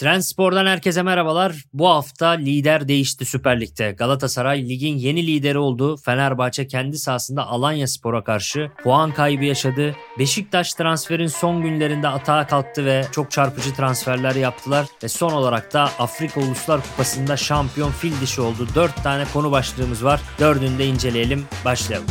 Trendspor'dan herkese merhabalar. Bu hafta lider değişti Süper Lig'de. Galatasaray ligin yeni lideri oldu. Fenerbahçe kendi sahasında Alanya Spor'a karşı puan kaybı yaşadı. Beşiktaş transferin son günlerinde atağa kalktı ve çok çarpıcı transferler yaptılar. Ve son olarak da Afrika Uluslar Kupası'nda şampiyon fil dişi oldu. 4 tane konu başlığımız var. Dördünü de inceleyelim. Başlayalım.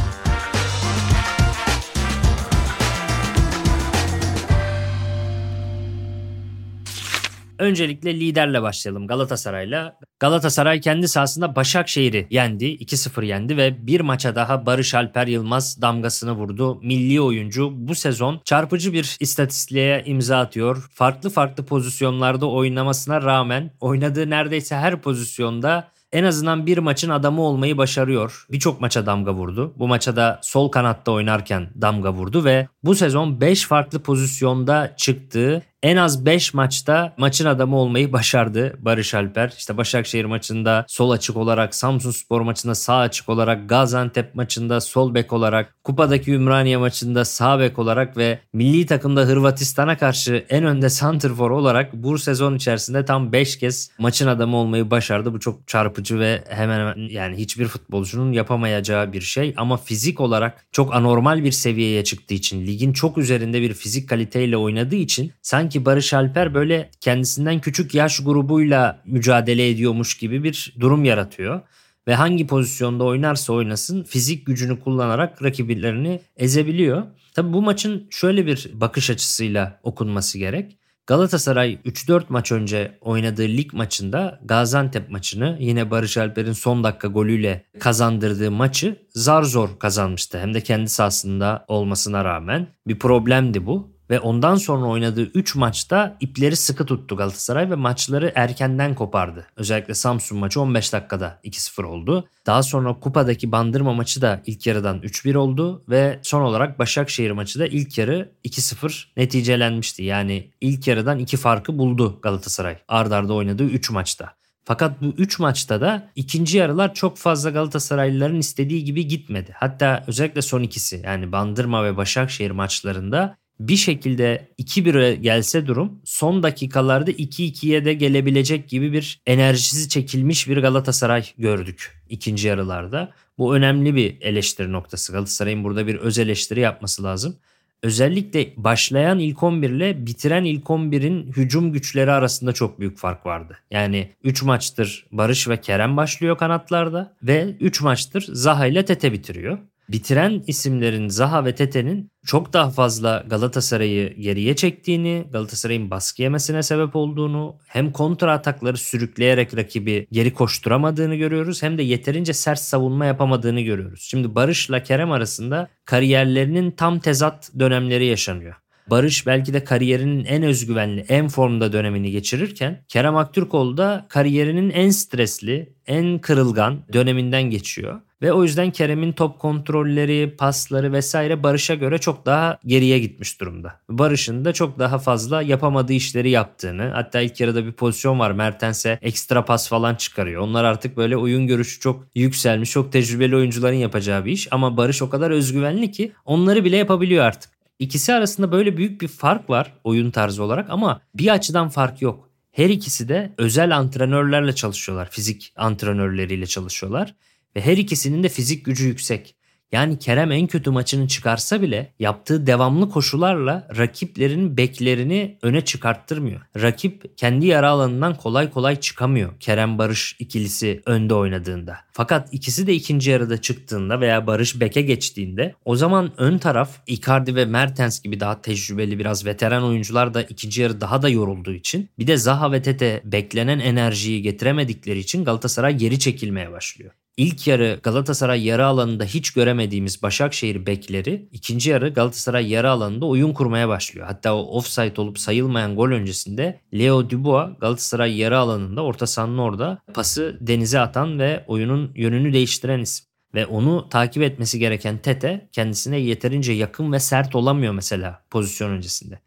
Öncelikle liderle başlayalım Galatasaray'la. Galatasaray kendi sahasında Başakşehir'i yendi. 2-0 yendi ve bir maça daha Barış Alper Yılmaz damgasını vurdu. Milli oyuncu bu sezon çarpıcı bir istatistiğe imza atıyor. Farklı farklı pozisyonlarda oynamasına rağmen oynadığı neredeyse her pozisyonda en azından bir maçın adamı olmayı başarıyor. Birçok maça damga vurdu. Bu maça da sol kanatta oynarken damga vurdu ve bu sezon 5 farklı pozisyonda çıktığı en az 5 maçta maçın adamı olmayı başardı Barış Alper. İşte Başakşehir maçında sol açık olarak, Samsun Spor maçında sağ açık olarak, Gaziantep maçında sol bek olarak, kupadaki Ümraniye maçında sağ bek olarak ve milli takımda Hırvatistan'a karşı en önde santrfor olarak bu sezon içerisinde tam 5 kez maçın adamı olmayı başardı. Bu çok çarpıcı ve hemen hemen yani hiçbir futbolcunun yapamayacağı bir şey ama fizik olarak çok anormal bir seviyeye çıktığı için ligin çok üzerinde bir fizik kaliteyle oynadığı için sanki sanki Barış Alper böyle kendisinden küçük yaş grubuyla mücadele ediyormuş gibi bir durum yaratıyor. Ve hangi pozisyonda oynarsa oynasın fizik gücünü kullanarak rakiplerini ezebiliyor. Tabi bu maçın şöyle bir bakış açısıyla okunması gerek. Galatasaray 3-4 maç önce oynadığı lig maçında Gaziantep maçını yine Barış Alper'in son dakika golüyle kazandırdığı maçı zar zor kazanmıştı. Hem de kendi sahasında olmasına rağmen bir problemdi bu. Ve ondan sonra oynadığı 3 maçta ipleri sıkı tuttu Galatasaray ve maçları erkenden kopardı. Özellikle Samsun maçı 15 dakikada 2-0 oldu. Daha sonra kupadaki Bandırma maçı da ilk yarıdan 3-1 oldu ve son olarak Başakşehir maçı da ilk yarı 2-0 neticelenmişti. Yani ilk yarıdan 2 farkı buldu Galatasaray. Ardarda arda oynadığı 3 maçta. Fakat bu 3 maçta da ikinci yarılar çok fazla Galatasaraylıların istediği gibi gitmedi. Hatta özellikle son ikisi yani Bandırma ve Başakşehir maçlarında bir şekilde 2-1'e gelse durum son dakikalarda 2-2'ye de gelebilecek gibi bir enerjisi çekilmiş bir Galatasaray gördük ikinci yarılarda. Bu önemli bir eleştiri noktası. Galatasaray'ın burada bir öz eleştiri yapması lazım. Özellikle başlayan ilk 11 ile bitiren ilk 11'in hücum güçleri arasında çok büyük fark vardı. Yani 3 maçtır Barış ve Kerem başlıyor kanatlarda ve 3 maçtır Zaha ile Tete bitiriyor bitiren isimlerin Zaha ve Tete'nin çok daha fazla Galatasaray'ı geriye çektiğini, Galatasaray'ın baskı yemesine sebep olduğunu, hem kontra atakları sürükleyerek rakibi geri koşturamadığını görüyoruz hem de yeterince sert savunma yapamadığını görüyoruz. Şimdi Barış'la Kerem arasında kariyerlerinin tam tezat dönemleri yaşanıyor. Barış belki de kariyerinin en özgüvenli, en formda dönemini geçirirken Kerem Aktürkoğlu da kariyerinin en stresli, en kırılgan döneminden geçiyor. Ve o yüzden Kerem'in top kontrolleri, pasları vesaire Barış'a göre çok daha geriye gitmiş durumda. Barış'ın da çok daha fazla yapamadığı işleri yaptığını hatta ilk yarıda bir pozisyon var Mertens'e ekstra pas falan çıkarıyor. Onlar artık böyle oyun görüşü çok yükselmiş, çok tecrübeli oyuncuların yapacağı bir iş. Ama Barış o kadar özgüvenli ki onları bile yapabiliyor artık. İkisi arasında böyle büyük bir fark var oyun tarzı olarak ama bir açıdan fark yok. Her ikisi de özel antrenörlerle çalışıyorlar. Fizik antrenörleriyle çalışıyorlar. Ve her ikisinin de fizik gücü yüksek. Yani Kerem en kötü maçını çıkarsa bile yaptığı devamlı koşularla rakiplerin beklerini öne çıkarttırmıyor. Rakip kendi yara alanından kolay kolay çıkamıyor Kerem Barış ikilisi önde oynadığında. Fakat ikisi de ikinci yarıda çıktığında veya Barış beke geçtiğinde o zaman ön taraf Icardi ve Mertens gibi daha tecrübeli biraz veteran oyuncular da ikinci yarı daha da yorulduğu için bir de Zaha ve Tete beklenen enerjiyi getiremedikleri için Galatasaray geri çekilmeye başlıyor. İlk yarı Galatasaray yarı alanında hiç göremediğimiz Başakşehir bekleri ikinci yarı Galatasaray yarı alanında oyun kurmaya başlıyor. Hatta o offside olup sayılmayan gol öncesinde Leo Dubois Galatasaray yarı alanında orta sahanın orada pası denize atan ve oyunun yönünü değiştiren isim. Ve onu takip etmesi gereken Tete kendisine yeterince yakın ve sert olamıyor mesela pozisyon öncesinde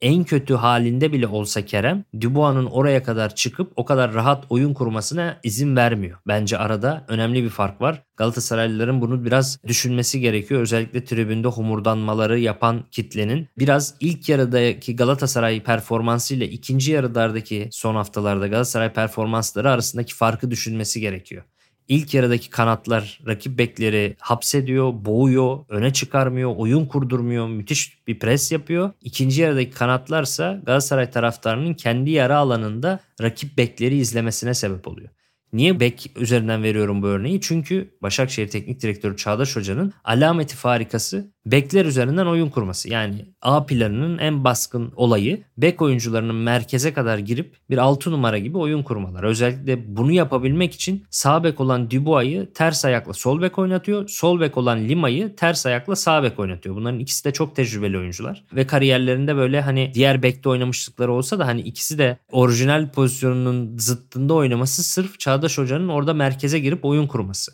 en kötü halinde bile olsa Kerem Dubois'un oraya kadar çıkıp o kadar rahat oyun kurmasına izin vermiyor. Bence arada önemli bir fark var. Galatasaraylıların bunu biraz düşünmesi gerekiyor. Özellikle tribünde homurdanmaları yapan kitlenin biraz ilk yarıdaki Galatasaray performansı ile ikinci yarılardaki son haftalarda Galatasaray performansları arasındaki farkı düşünmesi gerekiyor. İlk yarıdaki kanatlar rakip bekleri hapsediyor, boğuyor, öne çıkarmıyor, oyun kurdurmuyor, müthiş bir pres yapıyor. İkinci yarıdaki kanatlarsa Galatasaray taraftarının kendi yarı alanında rakip bekleri izlemesine sebep oluyor. Niye bek üzerinden veriyorum bu örneği? Çünkü Başakşehir Teknik Direktörü Çağdaş Hoca'nın alameti farikası bekler üzerinden oyun kurması. Yani A planının en baskın olayı bek oyuncularının merkeze kadar girip bir 6 numara gibi oyun kurmalar. Özellikle bunu yapabilmek için sağ bek olan Dubois'ı ters ayakla sol bek oynatıyor. Sol bek olan Lima'yı ters ayakla sağ bek oynatıyor. Bunların ikisi de çok tecrübeli oyuncular. Ve kariyerlerinde böyle hani diğer bekte oynamışlıkları olsa da hani ikisi de orijinal pozisyonunun zıttında oynaması sırf Çağdaş Hoca'nın orada merkeze girip oyun kurması.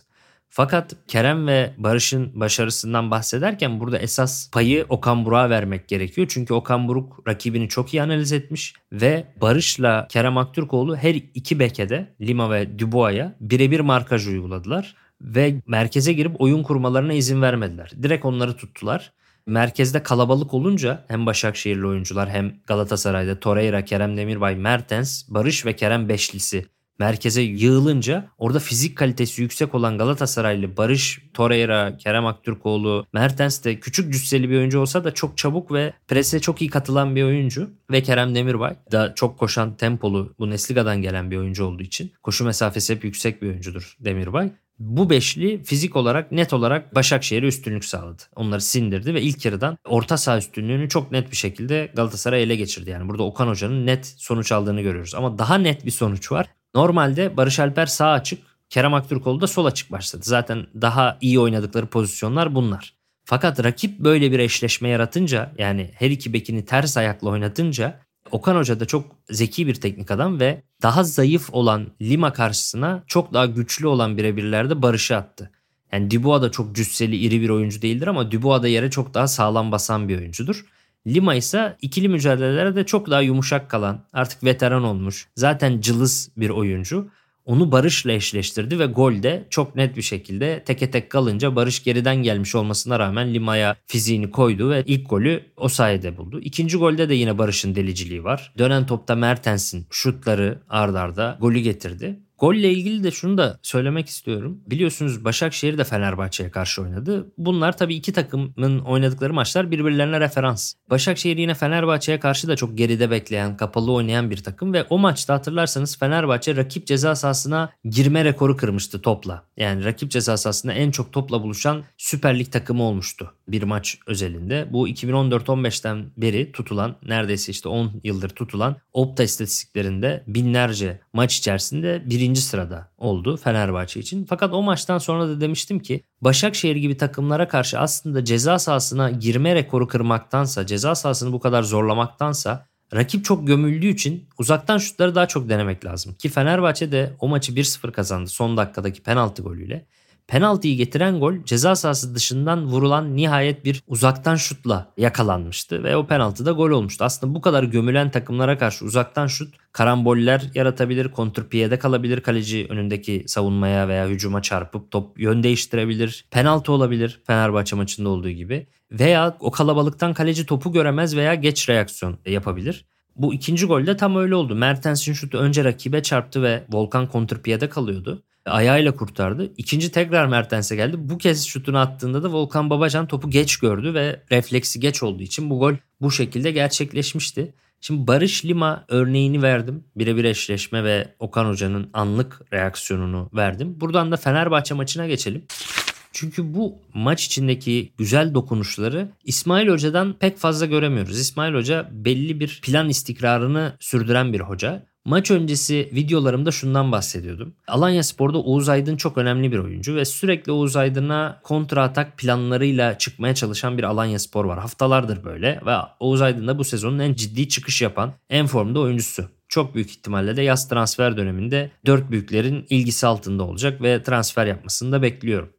Fakat Kerem ve Barış'ın başarısından bahsederken burada esas payı Okan Buruk'a vermek gerekiyor. Çünkü Okan Buruk rakibini çok iyi analiz etmiş ve Barış'la Kerem Aktürkoğlu her iki bekede Lima ve Dubois'a birebir markaj uyguladılar ve merkeze girip oyun kurmalarına izin vermediler. Direkt onları tuttular. Merkezde kalabalık olunca hem Başakşehirli oyuncular hem Galatasaray'da Torreira, Kerem Demirbay, Mertens, Barış ve Kerem beşlisi merkeze yığılınca orada fizik kalitesi yüksek olan Galatasaraylı Barış Torreira, Kerem Aktürkoğlu, Mertens de küçük cüsseli bir oyuncu olsa da çok çabuk ve prese çok iyi katılan bir oyuncu. Ve Kerem Demirbay da çok koşan tempolu Bundesliga'dan gelen bir oyuncu olduğu için koşu mesafesi hep yüksek bir oyuncudur Demirbay. Bu beşli fizik olarak net olarak Başakşehir'e üstünlük sağladı. Onları sindirdi ve ilk yarıdan orta saha üstünlüğünü çok net bir şekilde Galatasaray ele geçirdi. Yani burada Okan Hoca'nın net sonuç aldığını görüyoruz. Ama daha net bir sonuç var. Normalde Barış Alper sağ açık, Kerem Aktürkoğlu da sol açık başladı. Zaten daha iyi oynadıkları pozisyonlar bunlar. Fakat rakip böyle bir eşleşme yaratınca yani her iki bekini ters ayakla oynatınca Okan Hoca da çok zeki bir teknik adam ve daha zayıf olan Lima karşısına çok daha güçlü olan birebirlerde Barış'ı attı. Yani Dubois da çok cüsseli iri bir oyuncu değildir ama Dubois da yere çok daha sağlam basan bir oyuncudur. Lima ise ikili mücadelelerde çok daha yumuşak kalan, artık veteran olmuş, zaten cılız bir oyuncu. Onu Barış'la eşleştirdi ve golde çok net bir şekilde teke tek kalınca Barış geriden gelmiş olmasına rağmen Lima'ya fiziğini koydu ve ilk golü o sayede buldu. İkinci golde de yine Barış'ın deliciliği var. Dönen topta Mertens'in şutları ardarda golü getirdi. Golle ilgili de şunu da söylemek istiyorum. Biliyorsunuz Başakşehir de Fenerbahçe'ye karşı oynadı. Bunlar tabii iki takımın oynadıkları maçlar birbirlerine referans. Başakşehir yine Fenerbahçe'ye karşı da çok geride bekleyen, kapalı oynayan bir takım ve o maçta hatırlarsanız Fenerbahçe rakip ceza sahasına girme rekoru kırmıştı topla. Yani rakip ceza sahasında en çok topla buluşan Süper Lig takımı olmuştu bir maç özelinde. Bu 2014-15'ten beri tutulan neredeyse işte 10 yıldır tutulan Opta istatistiklerinde binlerce maç içerisinde birinci sırada oldu Fenerbahçe için. Fakat o maçtan sonra da demiştim ki Başakşehir gibi takımlara karşı aslında ceza sahasına girme rekoru kırmaktansa, ceza sahasını bu kadar zorlamaktansa rakip çok gömüldüğü için uzaktan şutları daha çok denemek lazım. Ki Fenerbahçe de o maçı 1-0 kazandı son dakikadaki penaltı golüyle. Penaltıyı getiren gol ceza sahası dışından vurulan nihayet bir uzaktan şutla yakalanmıştı ve o penaltı da gol olmuştu. Aslında bu kadar gömülen takımlara karşı uzaktan şut karamboller yaratabilir, kontrpiyede kalabilir kaleci önündeki savunmaya veya hücuma çarpıp top yön değiştirebilir. Penaltı olabilir Fenerbahçe maçında olduğu gibi veya o kalabalıktan kaleci topu göremez veya geç reaksiyon yapabilir. Bu ikinci golde tam öyle oldu. Mertens'in şutu önce rakibe çarptı ve Volkan kontrpiyede kalıyordu ayağıyla kurtardı. İkinci tekrar Mertens'e geldi. Bu kez şutunu attığında da Volkan Babacan topu geç gördü ve refleksi geç olduğu için bu gol bu şekilde gerçekleşmişti. Şimdi Barış Lima örneğini verdim. Birebir eşleşme ve Okan Hoca'nın anlık reaksiyonunu verdim. Buradan da Fenerbahçe maçına geçelim. Çünkü bu maç içindeki güzel dokunuşları İsmail Hoca'dan pek fazla göremiyoruz. İsmail Hoca belli bir plan istikrarını sürdüren bir hoca. Maç öncesi videolarımda şundan bahsediyordum. Alanya Spor'da Oğuz Aydın çok önemli bir oyuncu ve sürekli Oğuz Aydın'a kontra atak planlarıyla çıkmaya çalışan bir Alanya Spor var. Haftalardır böyle ve Oğuz Aydın da bu sezonun en ciddi çıkış yapan, en formda oyuncusu çok büyük ihtimalle de yaz transfer döneminde dört büyüklerin ilgisi altında olacak ve transfer yapmasını da bekliyorum.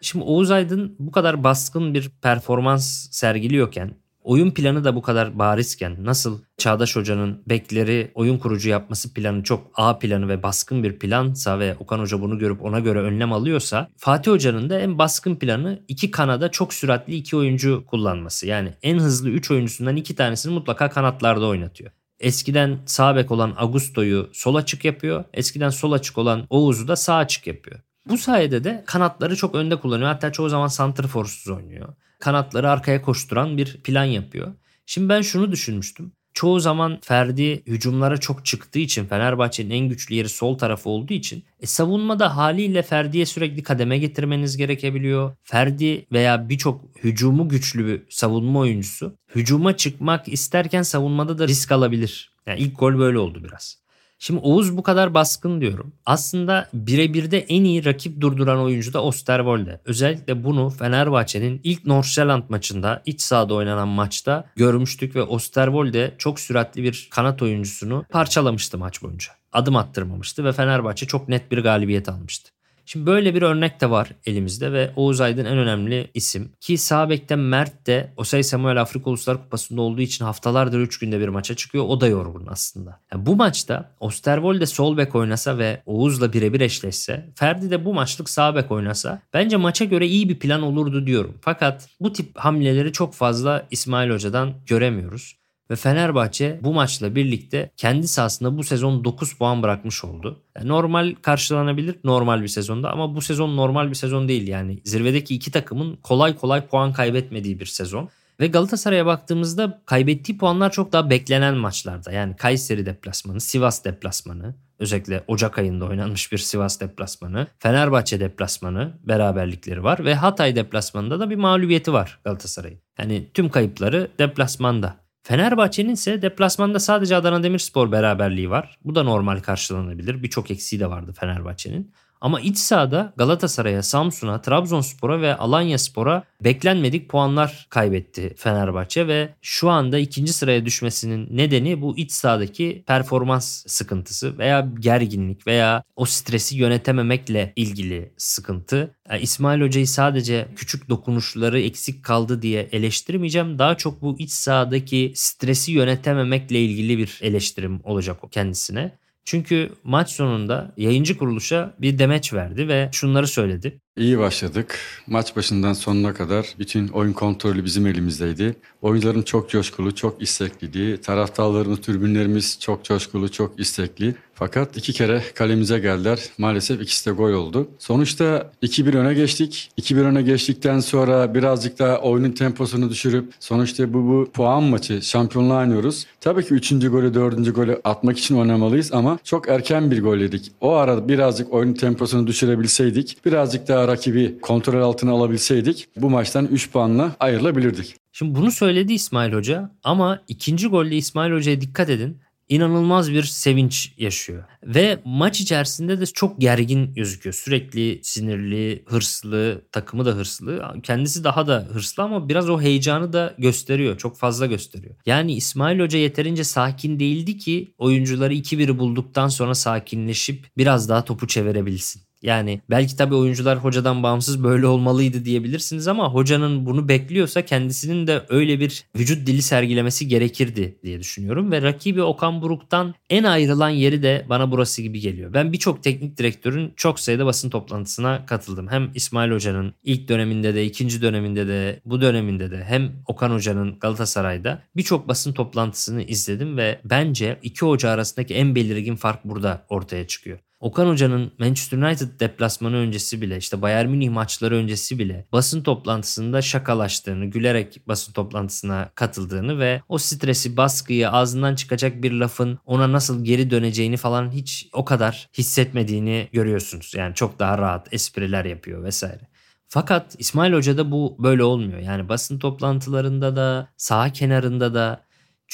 Şimdi Oğuz Aydın bu kadar baskın bir performans sergiliyorken oyun planı da bu kadar barizken nasıl Çağdaş Hoca'nın bekleri oyun kurucu yapması planı çok A planı ve baskın bir plansa ve Okan Hoca bunu görüp ona göre önlem alıyorsa Fatih Hoca'nın da en baskın planı iki kanada çok süratli iki oyuncu kullanması. Yani en hızlı 3 oyuncusundan iki tanesini mutlaka kanatlarda oynatıyor. Eskiden sağ bek olan Augusto'yu sol açık yapıyor. Eskiden sol açık olan Oğuz'u da sağ açık yapıyor. Bu sayede de kanatları çok önde kullanıyor. Hatta çoğu zaman santrforsuz oynuyor. Kanatları arkaya koşturan bir plan yapıyor. Şimdi ben şunu düşünmüştüm. Çoğu zaman Ferdi hücumlara çok çıktığı için Fenerbahçe'nin en güçlü yeri sol tarafı olduğu için e, savunmada haliyle Ferdi'ye sürekli kademe getirmeniz gerekebiliyor. Ferdi veya birçok hücumu güçlü bir savunma oyuncusu hücuma çıkmak isterken savunmada da risk alabilir. Yani ilk gol böyle oldu biraz. Şimdi Oğuz bu kadar baskın diyorum. Aslında birebir de en iyi rakip durduran oyuncu da Osterwolde. Özellikle bunu Fenerbahçe'nin ilk Nordsjælland maçında iç sahada oynanan maçta görmüştük ve Osterwolde çok süratli bir kanat oyuncusunu parçalamıştı maç boyunca. Adım attırmamıştı ve Fenerbahçe çok net bir galibiyet almıştı. Şimdi böyle bir örnek de var elimizde ve Oğuz Aydın en önemli isim. Ki sağ Mert de Osay Samuel Afrika Uluslar Kupası'nda olduğu için haftalardır 3 günde bir maça çıkıyor. O da yorgun aslında. Yani bu maçta Osterwolde sol bek oynasa ve Oğuz'la birebir eşleşse, Ferdi de bu maçlık sağ bek oynasa bence maça göre iyi bir plan olurdu diyorum. Fakat bu tip hamleleri çok fazla İsmail Hoca'dan göremiyoruz. Ve Fenerbahçe bu maçla birlikte kendi sahasında bu sezon 9 puan bırakmış oldu. Yani normal karşılanabilir normal bir sezonda ama bu sezon normal bir sezon değil yani. Zirvedeki iki takımın kolay kolay puan kaybetmediği bir sezon. Ve Galatasaray'a baktığımızda kaybettiği puanlar çok daha beklenen maçlarda. Yani Kayseri deplasmanı, Sivas deplasmanı, özellikle Ocak ayında oynanmış bir Sivas deplasmanı, Fenerbahçe deplasmanı beraberlikleri var ve Hatay deplasmanında da bir mağlubiyeti var Galatasaray'ın. Yani tüm kayıpları deplasmanda. Fenerbahçe'nin ise deplasmanda sadece Adana Demirspor beraberliği var. Bu da normal karşılanabilir. Birçok eksiği de vardı Fenerbahçe'nin. Ama iç sahada Galatasaray'a, Samsun'a, Trabzonspor'a ve Alanya Spor'a beklenmedik puanlar kaybetti Fenerbahçe ve şu anda ikinci sıraya düşmesinin nedeni bu iç sahadaki performans sıkıntısı veya gerginlik veya o stresi yönetememekle ilgili sıkıntı. İsmail Hoca'yı sadece küçük dokunuşları eksik kaldı diye eleştirmeyeceğim. Daha çok bu iç sahadaki stresi yönetememekle ilgili bir eleştirim olacak o kendisine. Çünkü maç sonunda yayıncı kuruluşa bir demeç verdi ve şunları söyledi. İyi başladık. Maç başından sonuna kadar bütün oyun kontrolü bizim elimizdeydi. Oyuncuların çok coşkulu, çok istekliydi. Taraftarlarımız, tribünlerimiz çok coşkulu, çok istekli. Fakat iki kere kalemize geldiler. Maalesef ikisi de gol oldu. Sonuçta 2-1 öne geçtik. 2-1 öne geçtikten sonra birazcık daha oyunun temposunu düşürüp sonuçta bu, bu puan maçı şampiyonluğa oynuyoruz. Tabii ki 3. golü 4. golü atmak için oynamalıyız ama çok erken bir gol yedik. O arada birazcık oyunun temposunu düşürebilseydik, birazcık daha rakibi kontrol altına alabilseydik bu maçtan 3 puanla ayrılabilirdik. Şimdi bunu söyledi İsmail Hoca ama ikinci golde İsmail Hoca'ya dikkat edin inanılmaz bir sevinç yaşıyor. Ve maç içerisinde de çok gergin gözüküyor. Sürekli sinirli, hırslı, takımı da hırslı. Kendisi daha da hırslı ama biraz o heyecanı da gösteriyor. Çok fazla gösteriyor. Yani İsmail Hoca yeterince sakin değildi ki oyuncuları 2-1'i bulduktan sonra sakinleşip biraz daha topu çevirebilsin. Yani belki tabii oyuncular hocadan bağımsız böyle olmalıydı diyebilirsiniz ama hocanın bunu bekliyorsa kendisinin de öyle bir vücut dili sergilemesi gerekirdi diye düşünüyorum. Ve rakibi Okan Buruk'tan en ayrılan yeri de bana burası gibi geliyor. Ben birçok teknik direktörün çok sayıda basın toplantısına katıldım. Hem İsmail Hoca'nın ilk döneminde de ikinci döneminde de bu döneminde de hem Okan Hoca'nın Galatasaray'da birçok basın toplantısını izledim ve bence iki hoca arasındaki en belirgin fark burada ortaya çıkıyor. Okan Hoca'nın Manchester United deplasmanı öncesi bile işte Bayern Münih maçları öncesi bile basın toplantısında şakalaştığını, gülerek basın toplantısına katıldığını ve o stresi, baskıyı, ağzından çıkacak bir lafın ona nasıl geri döneceğini falan hiç o kadar hissetmediğini görüyorsunuz. Yani çok daha rahat espriler yapıyor vesaire. Fakat İsmail Hoca'da bu böyle olmuyor. Yani basın toplantılarında da, sağ kenarında da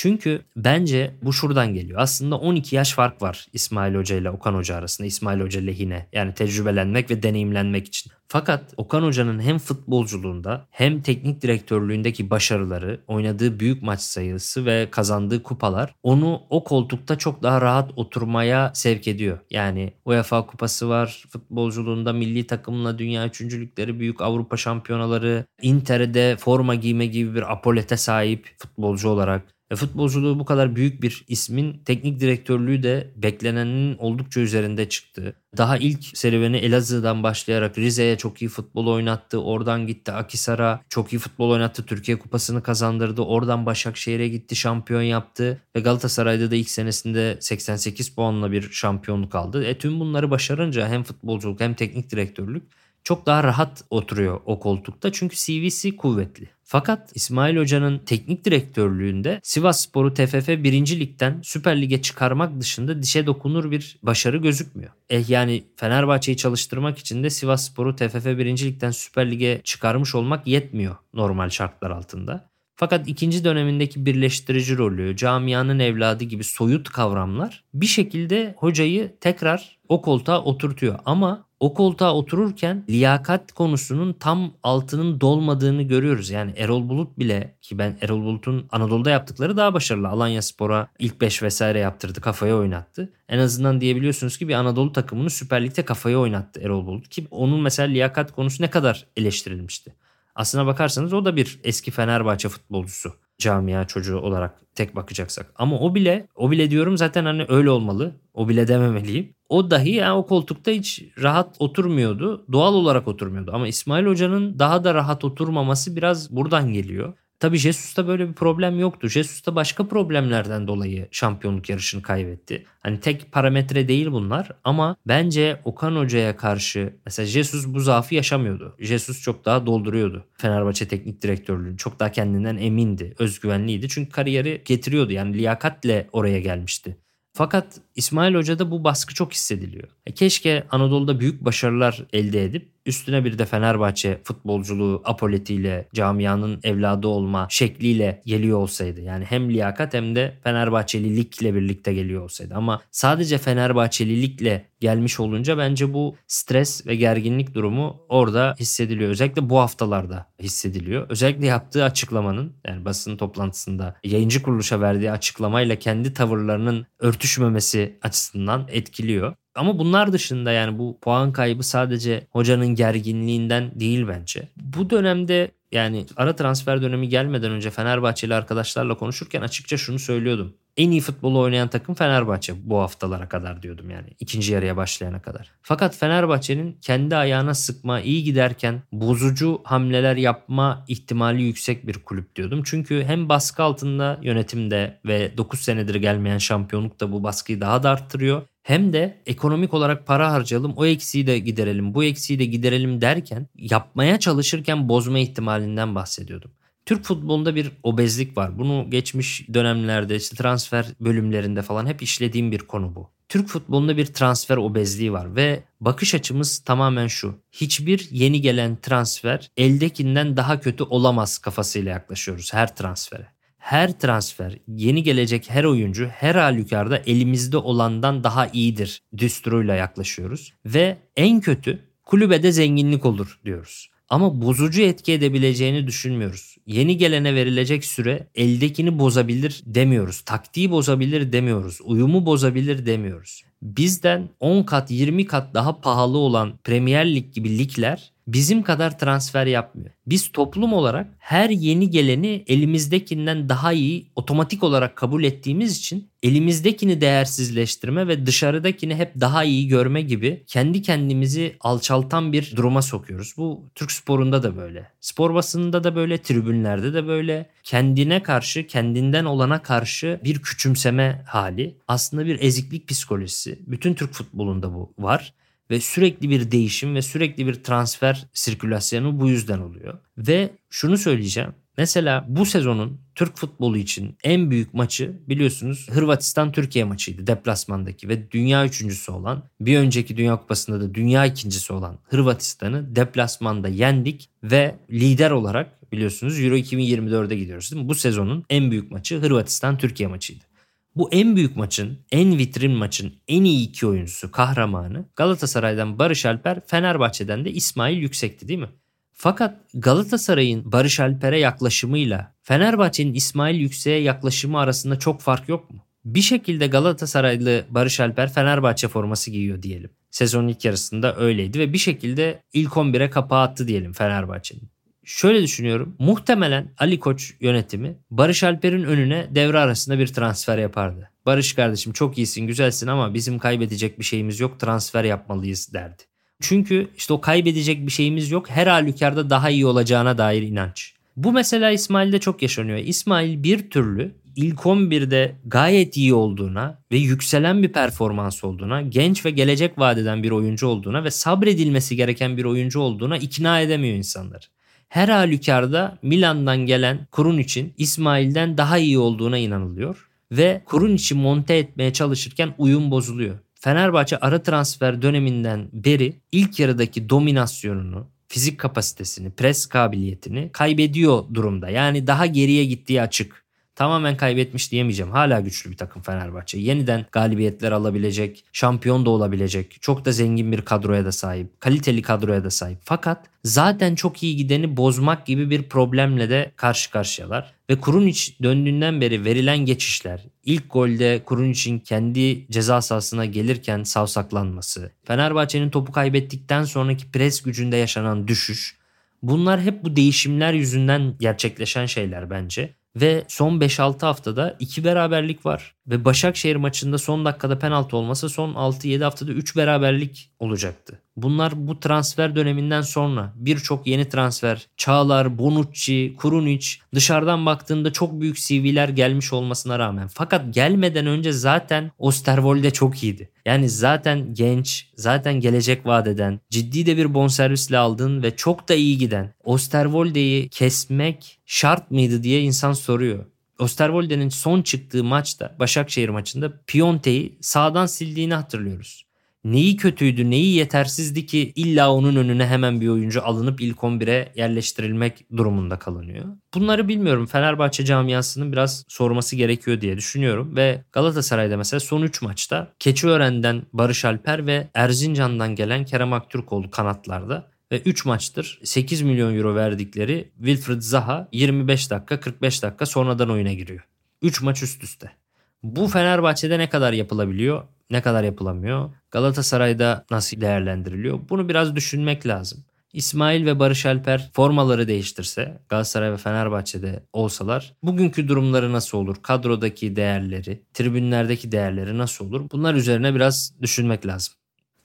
Çünkü bence bu şuradan geliyor. Aslında 12 yaş fark var İsmail Hoca ile Okan Hoca arasında. İsmail Hoca lehine yani tecrübelenmek ve deneyimlenmek için. Fakat Okan Hoca'nın hem futbolculuğunda hem teknik direktörlüğündeki başarıları, oynadığı büyük maç sayısı ve kazandığı kupalar onu o koltukta çok daha rahat oturmaya sevk ediyor. Yani UEFA kupası var, futbolculuğunda milli takımla dünya üçüncülükleri, büyük Avrupa şampiyonaları, Inter'de forma giyme gibi bir apolete sahip futbolcu olarak e, futbolculuğu bu kadar büyük bir ismin teknik direktörlüğü de beklenenin oldukça üzerinde çıktı. Daha ilk serüveni Elazığ'dan başlayarak Rize'ye çok iyi futbol oynattı. Oradan gitti Akisar'a çok iyi futbol oynattı. Türkiye Kupası'nı kazandırdı. Oradan Başakşehir'e gitti şampiyon yaptı. Ve Galatasaray'da da ilk senesinde 88 puanla bir şampiyonluk aldı. E tüm bunları başarınca hem futbolculuk hem teknik direktörlük çok daha rahat oturuyor o koltukta çünkü CV'si kuvvetli. Fakat İsmail Hoca'nın teknik direktörlüğünde Sivas Spor'u TFF 1. Lig'den Süper Lig'e çıkarmak dışında dişe dokunur bir başarı gözükmüyor. Eh yani Fenerbahçe'yi çalıştırmak için de Sivas Spor'u TFF 1. Lig'den Süper Lig'e çıkarmış olmak yetmiyor normal şartlar altında. Fakat ikinci dönemindeki birleştirici rolü, camianın evladı gibi soyut kavramlar bir şekilde hocayı tekrar o koltuğa oturtuyor. Ama o koltuğa otururken liyakat konusunun tam altının dolmadığını görüyoruz. Yani Erol Bulut bile ki ben Erol Bulut'un Anadolu'da yaptıkları daha başarılı. Alanya Spor'a ilk 5 vesaire yaptırdı. Kafaya oynattı. En azından diyebiliyorsunuz ki bir Anadolu takımını Süper Lig'de kafaya oynattı Erol Bulut. Ki onun mesela liyakat konusu ne kadar eleştirilmişti. Aslına bakarsanız o da bir eski Fenerbahçe futbolcusu camia çocuğu olarak tek bakacaksak. Ama o bile o bile diyorum zaten hani öyle olmalı. O bile dememeliyim. O dahi yani o koltukta hiç rahat oturmuyordu. Doğal olarak oturmuyordu. Ama İsmail Hoca'nın daha da rahat oturmaması biraz buradan geliyor. Tabi Jesus'ta böyle bir problem yoktu. Jesus'ta başka problemlerden dolayı şampiyonluk yarışını kaybetti. Hani tek parametre değil bunlar ama bence Okan Hoca'ya karşı mesela Jesus bu zaafı yaşamıyordu. Jesus çok daha dolduruyordu. Fenerbahçe teknik direktörlüğünü çok daha kendinden emindi, özgüvenliydi. Çünkü kariyeri getiriyordu yani liyakatle oraya gelmişti. Fakat İsmail Hoca'da bu baskı çok hissediliyor. E keşke Anadolu'da büyük başarılar elde edip Üstüne bir de Fenerbahçe futbolculuğu apoletiyle camianın evladı olma şekliyle geliyor olsaydı. Yani hem liyakat hem de Fenerbahçelilikle birlikte geliyor olsaydı. Ama sadece Fenerbahçelilikle gelmiş olunca bence bu stres ve gerginlik durumu orada hissediliyor. Özellikle bu haftalarda hissediliyor. Özellikle yaptığı açıklamanın yani basın toplantısında yayıncı kuruluşa verdiği açıklamayla kendi tavırlarının örtüşmemesi açısından etkiliyor. Ama bunlar dışında yani bu puan kaybı sadece hocanın gerginliğinden değil bence. Bu dönemde yani ara transfer dönemi gelmeden önce Fenerbahçeli arkadaşlarla konuşurken açıkça şunu söylüyordum. En iyi futbolu oynayan takım Fenerbahçe bu haftalara kadar diyordum yani ikinci yarıya başlayana kadar. Fakat Fenerbahçe'nin kendi ayağına sıkma, iyi giderken bozucu hamleler yapma ihtimali yüksek bir kulüp diyordum. Çünkü hem baskı altında yönetimde ve 9 senedir gelmeyen şampiyonluk da bu baskıyı daha da arttırıyor hem de ekonomik olarak para harcayalım o eksiği de giderelim bu eksiği de giderelim derken yapmaya çalışırken bozma ihtimalinden bahsediyordum. Türk futbolunda bir obezlik var. Bunu geçmiş dönemlerde işte transfer bölümlerinde falan hep işlediğim bir konu bu. Türk futbolunda bir transfer obezliği var ve bakış açımız tamamen şu. Hiçbir yeni gelen transfer eldekinden daha kötü olamaz kafasıyla yaklaşıyoruz her transfere her transfer, yeni gelecek her oyuncu her halükarda elimizde olandan daha iyidir düsturuyla yaklaşıyoruz. Ve en kötü kulübede zenginlik olur diyoruz. Ama bozucu etki edebileceğini düşünmüyoruz. Yeni gelene verilecek süre eldekini bozabilir demiyoruz. Taktiği bozabilir demiyoruz. Uyumu bozabilir demiyoruz. Bizden 10 kat 20 kat daha pahalı olan Premier Lig gibi ligler bizim kadar transfer yapmıyor. Biz toplum olarak her yeni geleni elimizdekinden daha iyi otomatik olarak kabul ettiğimiz için elimizdekini değersizleştirme ve dışarıdakini hep daha iyi görme gibi kendi kendimizi alçaltan bir duruma sokuyoruz. Bu Türk sporunda da böyle. Spor basınında da böyle, tribünlerde de böyle. Kendine karşı, kendinden olana karşı bir küçümseme hali. Aslında bir eziklik psikolojisi. Bütün Türk futbolunda bu var ve sürekli bir değişim ve sürekli bir transfer sirkülasyonu bu yüzden oluyor. Ve şunu söyleyeceğim. Mesela bu sezonun Türk futbolu için en büyük maçı biliyorsunuz Hırvatistan-Türkiye maçıydı deplasmandaki ve dünya üçüncüsü olan bir önceki Dünya Kupası'nda da dünya ikincisi olan Hırvatistan'ı deplasmanda yendik ve lider olarak biliyorsunuz Euro 2024'e gidiyoruz değil mi? Bu sezonun en büyük maçı Hırvatistan-Türkiye maçıydı. Bu en büyük maçın, en vitrin maçın en iyi iki oyuncusu, kahramanı Galatasaray'dan Barış Alper, Fenerbahçe'den de İsmail Yüksek'ti değil mi? Fakat Galatasaray'ın Barış Alper'e yaklaşımıyla Fenerbahçe'nin İsmail Yüksek'e yaklaşımı arasında çok fark yok mu? Bir şekilde Galatasaraylı Barış Alper Fenerbahçe forması giyiyor diyelim. Sezonun ilk yarısında öyleydi ve bir şekilde ilk 11'e kapağı attı diyelim Fenerbahçe'nin. Şöyle düşünüyorum. Muhtemelen Ali Koç yönetimi Barış Alper'in önüne devre arasında bir transfer yapardı. Barış kardeşim çok iyisin, güzelsin ama bizim kaybedecek bir şeyimiz yok, transfer yapmalıyız derdi. Çünkü işte o kaybedecek bir şeyimiz yok. Her halükarda daha iyi olacağına dair inanç. Bu mesela İsmail'de çok yaşanıyor. İsmail bir türlü ilk 11'de gayet iyi olduğuna ve yükselen bir performans olduğuna, genç ve gelecek vadeden bir oyuncu olduğuna ve sabredilmesi gereken bir oyuncu olduğuna ikna edemiyor insanları. Her halükarda Milan'dan gelen Kurun için İsmail'den daha iyi olduğuna inanılıyor ve Kurun için monte etmeye çalışırken uyum bozuluyor. Fenerbahçe ara transfer döneminden beri ilk yarıdaki dominasyonunu, fizik kapasitesini, pres kabiliyetini kaybediyor durumda. Yani daha geriye gittiği açık. Tamamen kaybetmiş diyemeyeceğim. Hala güçlü bir takım Fenerbahçe. Yeniden galibiyetler alabilecek, şampiyon da olabilecek. Çok da zengin bir kadroya da sahip. Kaliteli kadroya da sahip. Fakat zaten çok iyi gideni bozmak gibi bir problemle de karşı karşıyalar. Ve Kurunic döndüğünden beri verilen geçişler, ilk golde Kurunic'in kendi ceza sahasına gelirken savsaklanması, Fenerbahçe'nin topu kaybettikten sonraki pres gücünde yaşanan düşüş, bunlar hep bu değişimler yüzünden gerçekleşen şeyler bence. Ve son 5-6 haftada 2 beraberlik var. Ve Başakşehir maçında son dakikada penaltı olmasa son 6-7 haftada 3 beraberlik olacaktı. Bunlar bu transfer döneminden sonra birçok yeni transfer, Çağlar, Bonucci, Kurunic dışarıdan baktığında çok büyük CV'ler gelmiş olmasına rağmen. Fakat gelmeden önce zaten Osterwolde çok iyiydi. Yani zaten genç, zaten gelecek vadeden, ciddi de bir bonservisle aldığın ve çok da iyi giden Osterwolde'yi kesmek şart mıydı diye insan soruyor. Osterwolde'nin son çıktığı maçta Başakşehir maçında Pionte'yi sağdan sildiğini hatırlıyoruz. Neyi kötüydü, neyi yetersizdi ki illa onun önüne hemen bir oyuncu alınıp ilk 11'e yerleştirilmek durumunda kalınıyor. Bunları bilmiyorum. Fenerbahçe camiasının biraz sorması gerekiyor diye düşünüyorum. Ve Galatasaray'da mesela son 3 maçta Keçiören'den Barış Alper ve Erzincan'dan gelen Kerem Aktürkoğlu kanatlarda ve 3 maçtır 8 milyon euro verdikleri Wilfried Zaha 25 dakika 45 dakika sonradan oyuna giriyor. 3 maç üst üste. Bu Fenerbahçe'de ne kadar yapılabiliyor, ne kadar yapılamıyor? Galatasaray'da nasıl değerlendiriliyor? Bunu biraz düşünmek lazım. İsmail ve Barış Alper formaları değiştirse Galatasaray ve Fenerbahçe'de olsalar bugünkü durumları nasıl olur? Kadrodaki değerleri, tribünlerdeki değerleri nasıl olur? Bunlar üzerine biraz düşünmek lazım.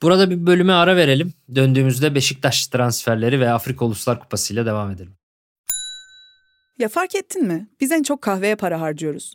Burada bir bölüme ara verelim. Döndüğümüzde Beşiktaş transferleri ve Afrika Uluslar Kupası ile devam edelim. Ya fark ettin mi? Biz en çok kahveye para harcıyoruz.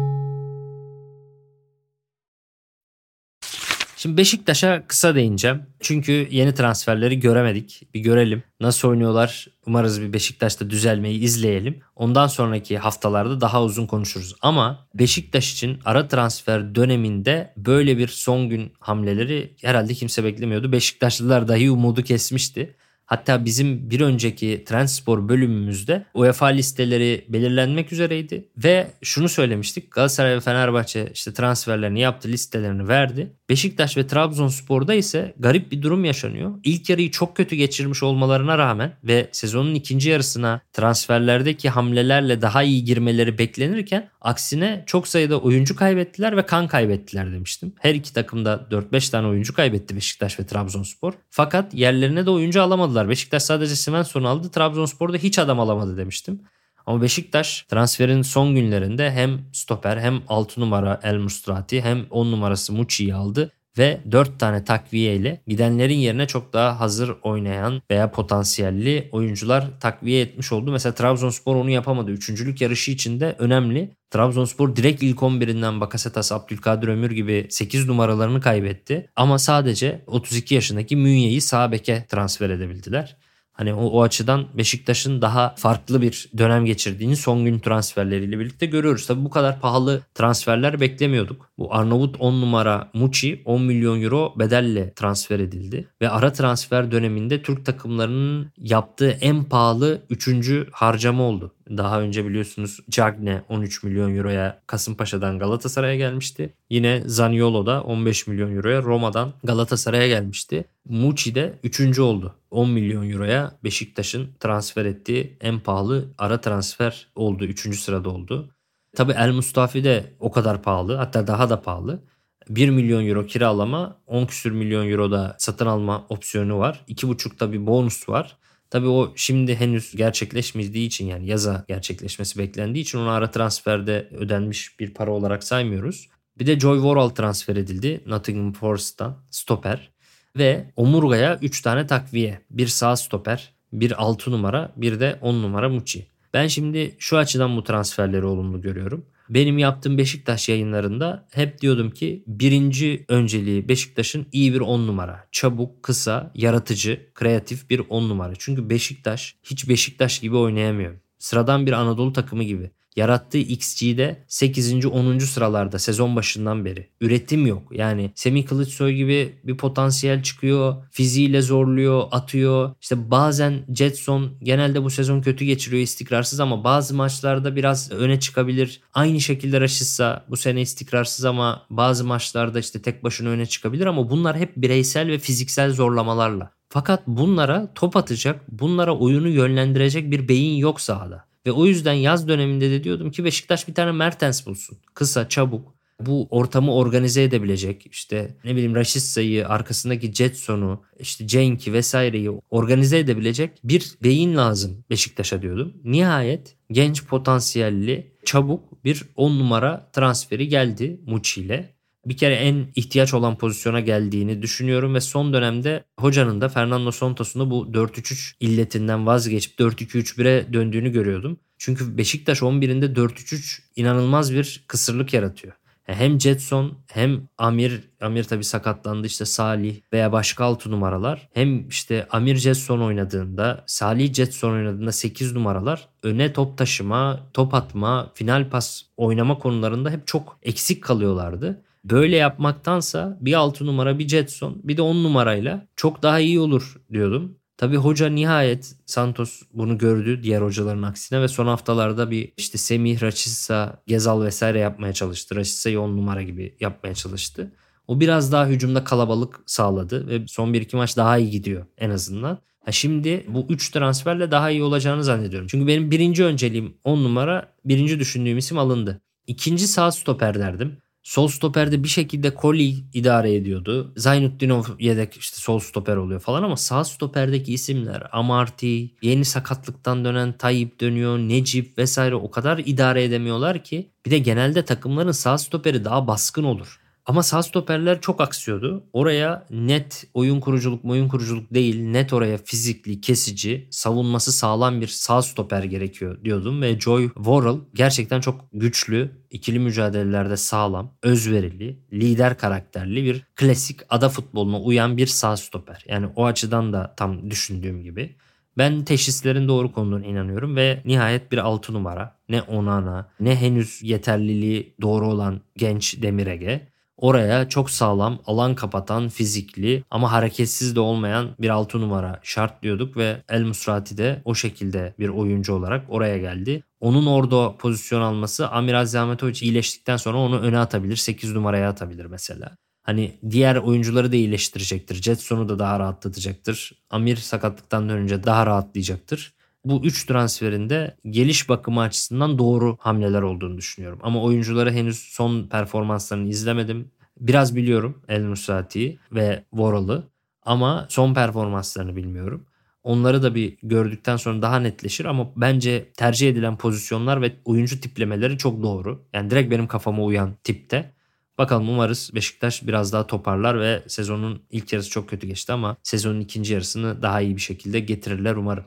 Şimdi Beşiktaş'a kısa değineceğim. Çünkü yeni transferleri göremedik. Bir görelim. Nasıl oynuyorlar? Umarız bir Beşiktaş'ta düzelmeyi izleyelim. Ondan sonraki haftalarda daha uzun konuşuruz. Ama Beşiktaş için ara transfer döneminde böyle bir son gün hamleleri herhalde kimse beklemiyordu. Beşiktaşlılar dahi umudu kesmişti. Hatta bizim bir önceki Transpor bölümümüzde UEFA listeleri belirlenmek üzereydi ve şunu söylemiştik. Galatasaray ve Fenerbahçe işte transferlerini yaptı, listelerini verdi. Beşiktaş ve Trabzonspor'da ise garip bir durum yaşanıyor. İlk yarıyı çok kötü geçirmiş olmalarına rağmen ve sezonun ikinci yarısına transferlerdeki hamlelerle daha iyi girmeleri beklenirken aksine çok sayıda oyuncu kaybettiler ve kan kaybettiler demiştim. Her iki takım da 4-5 tane oyuncu kaybetti Beşiktaş ve Trabzonspor. Fakat yerlerine de oyuncu alamadılar. Beşiktaş sadece Svensson aldı. Trabzonspor'da hiç adam alamadı demiştim. Ama Beşiktaş transferin son günlerinde hem stoper hem 6 numara El Mustrati hem 10 numarası Muçi'yi aldı ve 4 tane takviye ile gidenlerin yerine çok daha hazır oynayan veya potansiyelli oyuncular takviye etmiş oldu. Mesela Trabzonspor onu yapamadı. Üçüncülük yarışı içinde önemli. Trabzonspor direkt ilk 11'inden Bakasetas, Abdülkadir Ömür gibi 8 numaralarını kaybetti. Ama sadece 32 yaşındaki Münye'yi sağ beke transfer edebildiler. Hani o, o açıdan Beşiktaş'ın daha farklı bir dönem geçirdiğini son gün transferleriyle birlikte görüyoruz. Tabii bu kadar pahalı transferler beklemiyorduk. Bu Arnavut 10 numara Muçi 10 milyon euro bedelle transfer edildi. Ve ara transfer döneminde Türk takımlarının yaptığı en pahalı 3. harcama oldu. Daha önce biliyorsunuz Cagne 13 milyon euroya Kasımpaşa'dan Galatasaray'a gelmişti. Yine Zaniolo da 15 milyon euroya Roma'dan Galatasaray'a gelmişti. Muçi de 3. oldu. 10 milyon euroya Beşiktaş'ın transfer ettiği en pahalı ara transfer oldu. 3. sırada oldu. Tabi El Mustafi de o kadar pahalı hatta daha da pahalı. 1 milyon euro kiralama 10 küsür milyon euro da satın alma opsiyonu var. 2,5'da bir bonus var. Tabii o şimdi henüz gerçekleşmediği için yani yaza gerçekleşmesi beklendiği için onu ara transferde ödenmiş bir para olarak saymıyoruz. Bir de Joy Worrall transfer edildi Nottingham Forest'tan stoper. Ve omurgaya 3 tane takviye. Bir sağ stoper, bir 6 numara, bir de 10 numara Muçi. Ben şimdi şu açıdan bu transferleri olumlu görüyorum. Benim yaptığım Beşiktaş yayınlarında hep diyordum ki birinci önceliği Beşiktaş'ın iyi bir 10 numara. Çabuk, kısa, yaratıcı, kreatif bir 10 numara. Çünkü Beşiktaş hiç Beşiktaş gibi oynayamıyor. Sıradan bir Anadolu takımı gibi. Yarattığı XG'de 8. 10. sıralarda sezon başından beri. Üretim yok. Yani Semih Kılıçsoy gibi bir potansiyel çıkıyor. Fiziğiyle zorluyor, atıyor. İşte bazen Jetson genelde bu sezon kötü geçiriyor istikrarsız ama bazı maçlarda biraz öne çıkabilir. Aynı şekilde Raşitsa bu sene istikrarsız ama bazı maçlarda işte tek başına öne çıkabilir ama bunlar hep bireysel ve fiziksel zorlamalarla. Fakat bunlara top atacak, bunlara oyunu yönlendirecek bir beyin yok sahada. Ve o yüzden yaz döneminde de diyordum ki Beşiktaş bir tane Mertens bulsun. Kısa, çabuk. Bu ortamı organize edebilecek işte ne bileyim Raşitsa'yı arkasındaki Jetson'u işte Cenk'i vesaireyi organize edebilecek bir beyin lazım Beşiktaş'a diyordum. Nihayet genç potansiyelli çabuk bir 10 numara transferi geldi Muçi ile bir kere en ihtiyaç olan pozisyona geldiğini düşünüyorum ve son dönemde hocanın da Fernando Santos'un da bu 4-3-3 illetinden vazgeçip 4-2-3-1'e döndüğünü görüyordum. Çünkü Beşiktaş 11'inde 4-3-3 inanılmaz bir kısırlık yaratıyor. Hem Jetson hem Amir, Amir tabi sakatlandı işte Salih veya başka 6 numaralar. Hem işte Amir Jetson oynadığında, Salih Jetson oynadığında 8 numaralar öne top taşıma, top atma, final pas oynama konularında hep çok eksik kalıyorlardı. Böyle yapmaktansa bir 6 numara bir Jetson bir de 10 numarayla çok daha iyi olur diyordum. Tabi hoca nihayet Santos bunu gördü diğer hocaların aksine ve son haftalarda bir işte Semih, Raçissa, Gezal vesaire yapmaya çalıştı. Raçissa'yı 10 numara gibi yapmaya çalıştı. O biraz daha hücumda kalabalık sağladı ve son 1-2 maç daha iyi gidiyor en azından. Ha şimdi bu 3 transferle daha iyi olacağını zannediyorum. Çünkü benim birinci önceliğim 10 numara, birinci düşündüğüm isim alındı. İkinci sağ stoper derdim. Sol stoperde bir şekilde Koli idare ediyordu. Zaynuddinov yedek işte sol stoper oluyor falan ama sağ stoperdeki isimler Amarty, yeni sakatlıktan dönen Tayyip dönüyor, Necip vesaire o kadar idare edemiyorlar ki bir de genelde takımların sağ stoperi daha baskın olur. Ama sağ stoperler çok aksıyordu. Oraya net oyun kuruculuk oyun kuruculuk değil net oraya fizikli, kesici, savunması sağlam bir sağ stoper gerekiyor diyordum. Ve Joy Worrell gerçekten çok güçlü, ikili mücadelelerde sağlam, özverili, lider karakterli bir klasik ada futboluna uyan bir sağ stoper. Yani o açıdan da tam düşündüğüm gibi. Ben teşhislerin doğru konduğuna inanıyorum ve nihayet bir 6 numara ne Onana ne henüz yeterliliği doğru olan genç Demirege Oraya çok sağlam, alan kapatan, fizikli ama hareketsiz de olmayan bir 6 numara şart diyorduk ve El Musrati de o şekilde bir oyuncu olarak oraya geldi. Onun orada pozisyon alması Amir Azametovic iyileştikten sonra onu öne atabilir. 8 numaraya atabilir mesela. Hani diğer oyuncuları da iyileştirecektir. Jetson'u da daha rahatlatacaktır. Amir sakatlıktan dönünce daha rahatlayacaktır. Bu 3 transferinde geliş bakımı açısından doğru hamleler olduğunu düşünüyorum. Ama oyuncuları henüz son performanslarını izlemedim. Biraz biliyorum El Nusrati'yi ve Voral'ı ama son performanslarını bilmiyorum. Onları da bir gördükten sonra daha netleşir ama bence tercih edilen pozisyonlar ve oyuncu tiplemeleri çok doğru. Yani direkt benim kafama uyan tipte. Bakalım umarız Beşiktaş biraz daha toparlar ve sezonun ilk yarısı çok kötü geçti ama sezonun ikinci yarısını daha iyi bir şekilde getirirler umarım.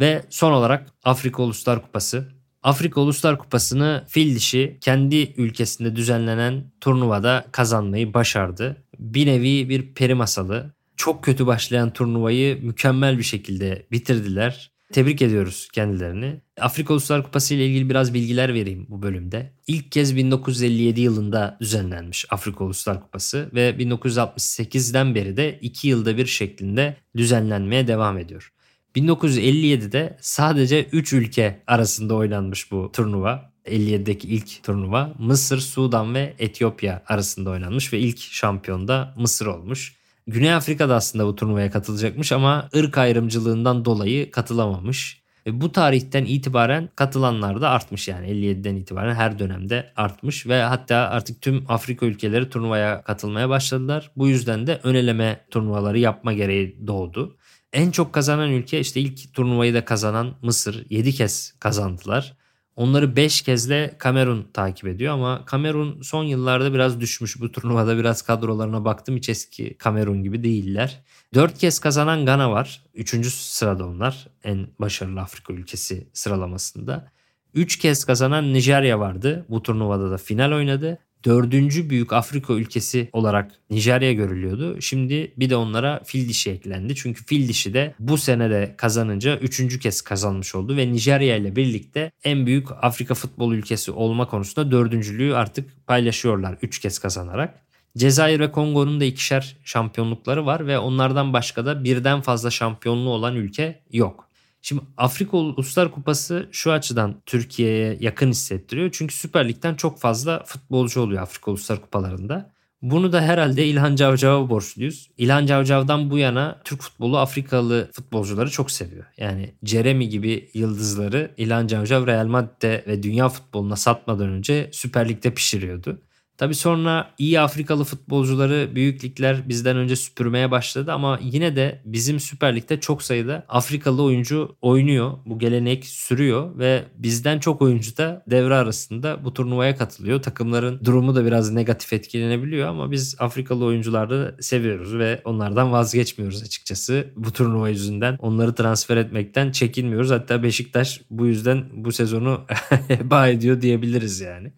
Ve son olarak Afrika Uluslar Kupası. Afrika Uluslar Kupası'nı fil dişi kendi ülkesinde düzenlenen turnuvada kazanmayı başardı. Bir nevi bir peri masalı. Çok kötü başlayan turnuvayı mükemmel bir şekilde bitirdiler. Tebrik ediyoruz kendilerini. Afrika Uluslar Kupası ile ilgili biraz bilgiler vereyim bu bölümde. İlk kez 1957 yılında düzenlenmiş Afrika Uluslar Kupası ve 1968'den beri de 2 yılda bir şeklinde düzenlenmeye devam ediyor. 1957'de sadece 3 ülke arasında oynanmış bu turnuva. 57'deki ilk turnuva Mısır, Sudan ve Etiyopya arasında oynanmış ve ilk şampiyon da Mısır olmuş. Güney Afrika'da aslında bu turnuvaya katılacakmış ama ırk ayrımcılığından dolayı katılamamış. Ve bu tarihten itibaren katılanlar da artmış yani 57'den itibaren her dönemde artmış ve hatta artık tüm Afrika ülkeleri turnuvaya katılmaya başladılar. Bu yüzden de öneleme turnuvaları yapma gereği doğdu. En çok kazanan ülke işte ilk turnuvayı da kazanan Mısır 7 kez kazandılar. Onları 5 kezle Kamerun takip ediyor ama Kamerun son yıllarda biraz düşmüş. Bu turnuvada biraz kadrolarına baktım hiç eski Kamerun gibi değiller. 4 kez kazanan Gana var. 3. sırada onlar en başarılı Afrika ülkesi sıralamasında. 3 kez kazanan Nijerya vardı. Bu turnuvada da final oynadı dördüncü büyük Afrika ülkesi olarak Nijerya görülüyordu. Şimdi bir de onlara fil dişi eklendi. Çünkü fil dişi de bu sene de kazanınca üçüncü kez kazanmış oldu ve Nijerya ile birlikte en büyük Afrika futbol ülkesi olma konusunda dördüncülüğü artık paylaşıyorlar üç kez kazanarak. Cezayir ve Kongo'nun da ikişer şampiyonlukları var ve onlardan başka da birden fazla şampiyonluğu olan ülke yok. Şimdi Afrika Uluslar Kupası şu açıdan Türkiye'ye yakın hissettiriyor. Çünkü Süper Lig'den çok fazla futbolcu oluyor Afrika Uluslar Kupalarında. Bunu da herhalde İlhan Cavcav'a borçluyuz. İlhan Cavcav'dan bu yana Türk futbolu Afrikalı futbolcuları çok seviyor. Yani Jeremy gibi yıldızları İlhan Cavcav Real Madrid'de ve dünya futboluna satmadan önce Süper Lig'de pişiriyordu. Tabi sonra iyi Afrikalı futbolcuları büyük ligler bizden önce süpürmeye başladı ama yine de bizim Süper Lig'de çok sayıda Afrikalı oyuncu oynuyor. Bu gelenek sürüyor ve bizden çok oyuncu da devre arasında bu turnuvaya katılıyor. Takımların durumu da biraz negatif etkilenebiliyor ama biz Afrikalı oyuncuları seviyoruz ve onlardan vazgeçmiyoruz açıkçası. Bu turnuva yüzünden onları transfer etmekten çekinmiyoruz. Hatta Beşiktaş bu yüzden bu sezonu heba ediyor diyebiliriz yani.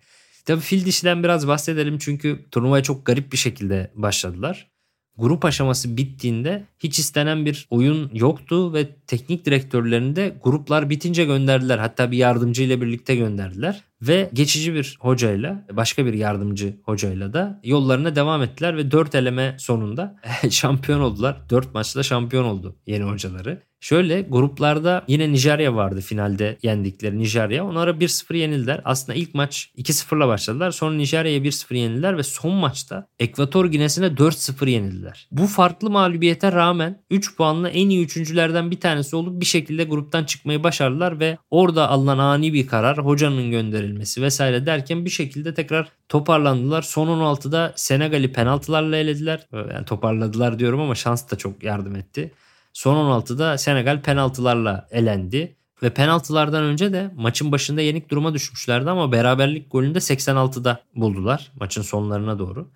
Tabii fil dişiden biraz bahsedelim çünkü turnuvaya çok garip bir şekilde başladılar. Grup aşaması bittiğinde hiç istenen bir oyun yoktu ve teknik direktörlerini de gruplar bitince gönderdiler. Hatta bir yardımcı ile birlikte gönderdiler ve geçici bir hocayla başka bir yardımcı hocayla da yollarına devam ettiler ve 4 eleme sonunda şampiyon oldular. 4 maçta şampiyon oldu yeni hocaları. Şöyle gruplarda yine Nijerya vardı finalde yendikleri Nijerya. Onlara 1-0 yenildiler. Aslında ilk maç 2-0'la başladılar. Sonra Nijerya'ya 1-0 yenildiler ve son maçta Ekvator Ginesi'ne 4-0 yenildiler. Bu farklı mağlubiyete rağmen 3 puanla en iyi üçüncülerden bir tanesi olup bir şekilde gruptan çıkmayı başardılar ve orada alınan ani bir karar hocanın gönderilmesi vesaire derken bir şekilde tekrar toparlandılar. Son 16'da Senegal'i penaltılarla elediler. Yani toparladılar diyorum ama şans da çok yardım etti. Son 16'da Senegal penaltılarla elendi. Ve penaltılardan önce de maçın başında yenik duruma düşmüşlerdi ama beraberlik golünde 86'da buldular maçın sonlarına doğru.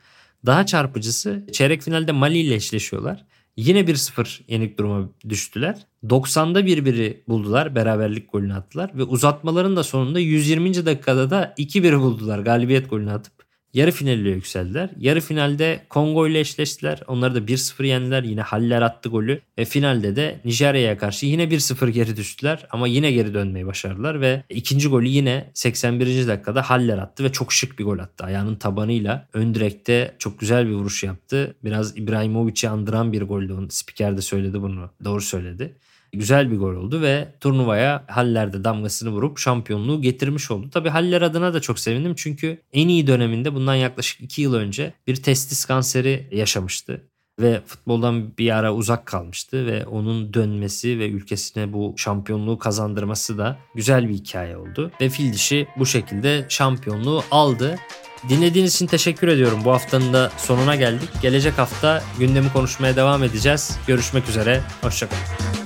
Daha çarpıcısı çeyrek finalde Mali ile eşleşiyorlar. Yine 1-0 yenik duruma düştüler. 90'da birbiri buldular. Beraberlik golünü attılar. Ve uzatmaların da sonunda 120. dakikada da 2-1 buldular. Galibiyet golünü atıp yarı finale yükseldiler. Yarı finalde Kongo ile eşleştiler. Onları da 1-0 yendiler. Yine Haller attı golü. Ve finalde de Nijerya'ya karşı yine 1-0 geri düştüler. Ama yine geri dönmeyi başardılar. Ve ikinci golü yine 81. dakikada Haller attı. Ve çok şık bir gol attı. Ayağının tabanıyla ön direkte çok güzel bir vuruş yaptı. Biraz İbrahimovic'i andıran bir goldü. Spiker de söyledi bunu. Doğru söyledi. Güzel bir gol oldu ve turnuvaya Haller'de damgasını vurup şampiyonluğu getirmiş oldu. Tabii Haller adına da çok sevindim çünkü en iyi döneminde bundan yaklaşık 2 yıl önce bir testis kanseri yaşamıştı ve futboldan bir ara uzak kalmıştı ve onun dönmesi ve ülkesine bu şampiyonluğu kazandırması da güzel bir hikaye oldu. Ve fil dişi bu şekilde şampiyonluğu aldı. Dinlediğiniz için teşekkür ediyorum. Bu haftanın da sonuna geldik. Gelecek hafta gündemi konuşmaya devam edeceğiz. Görüşmek üzere. Hoşçakalın.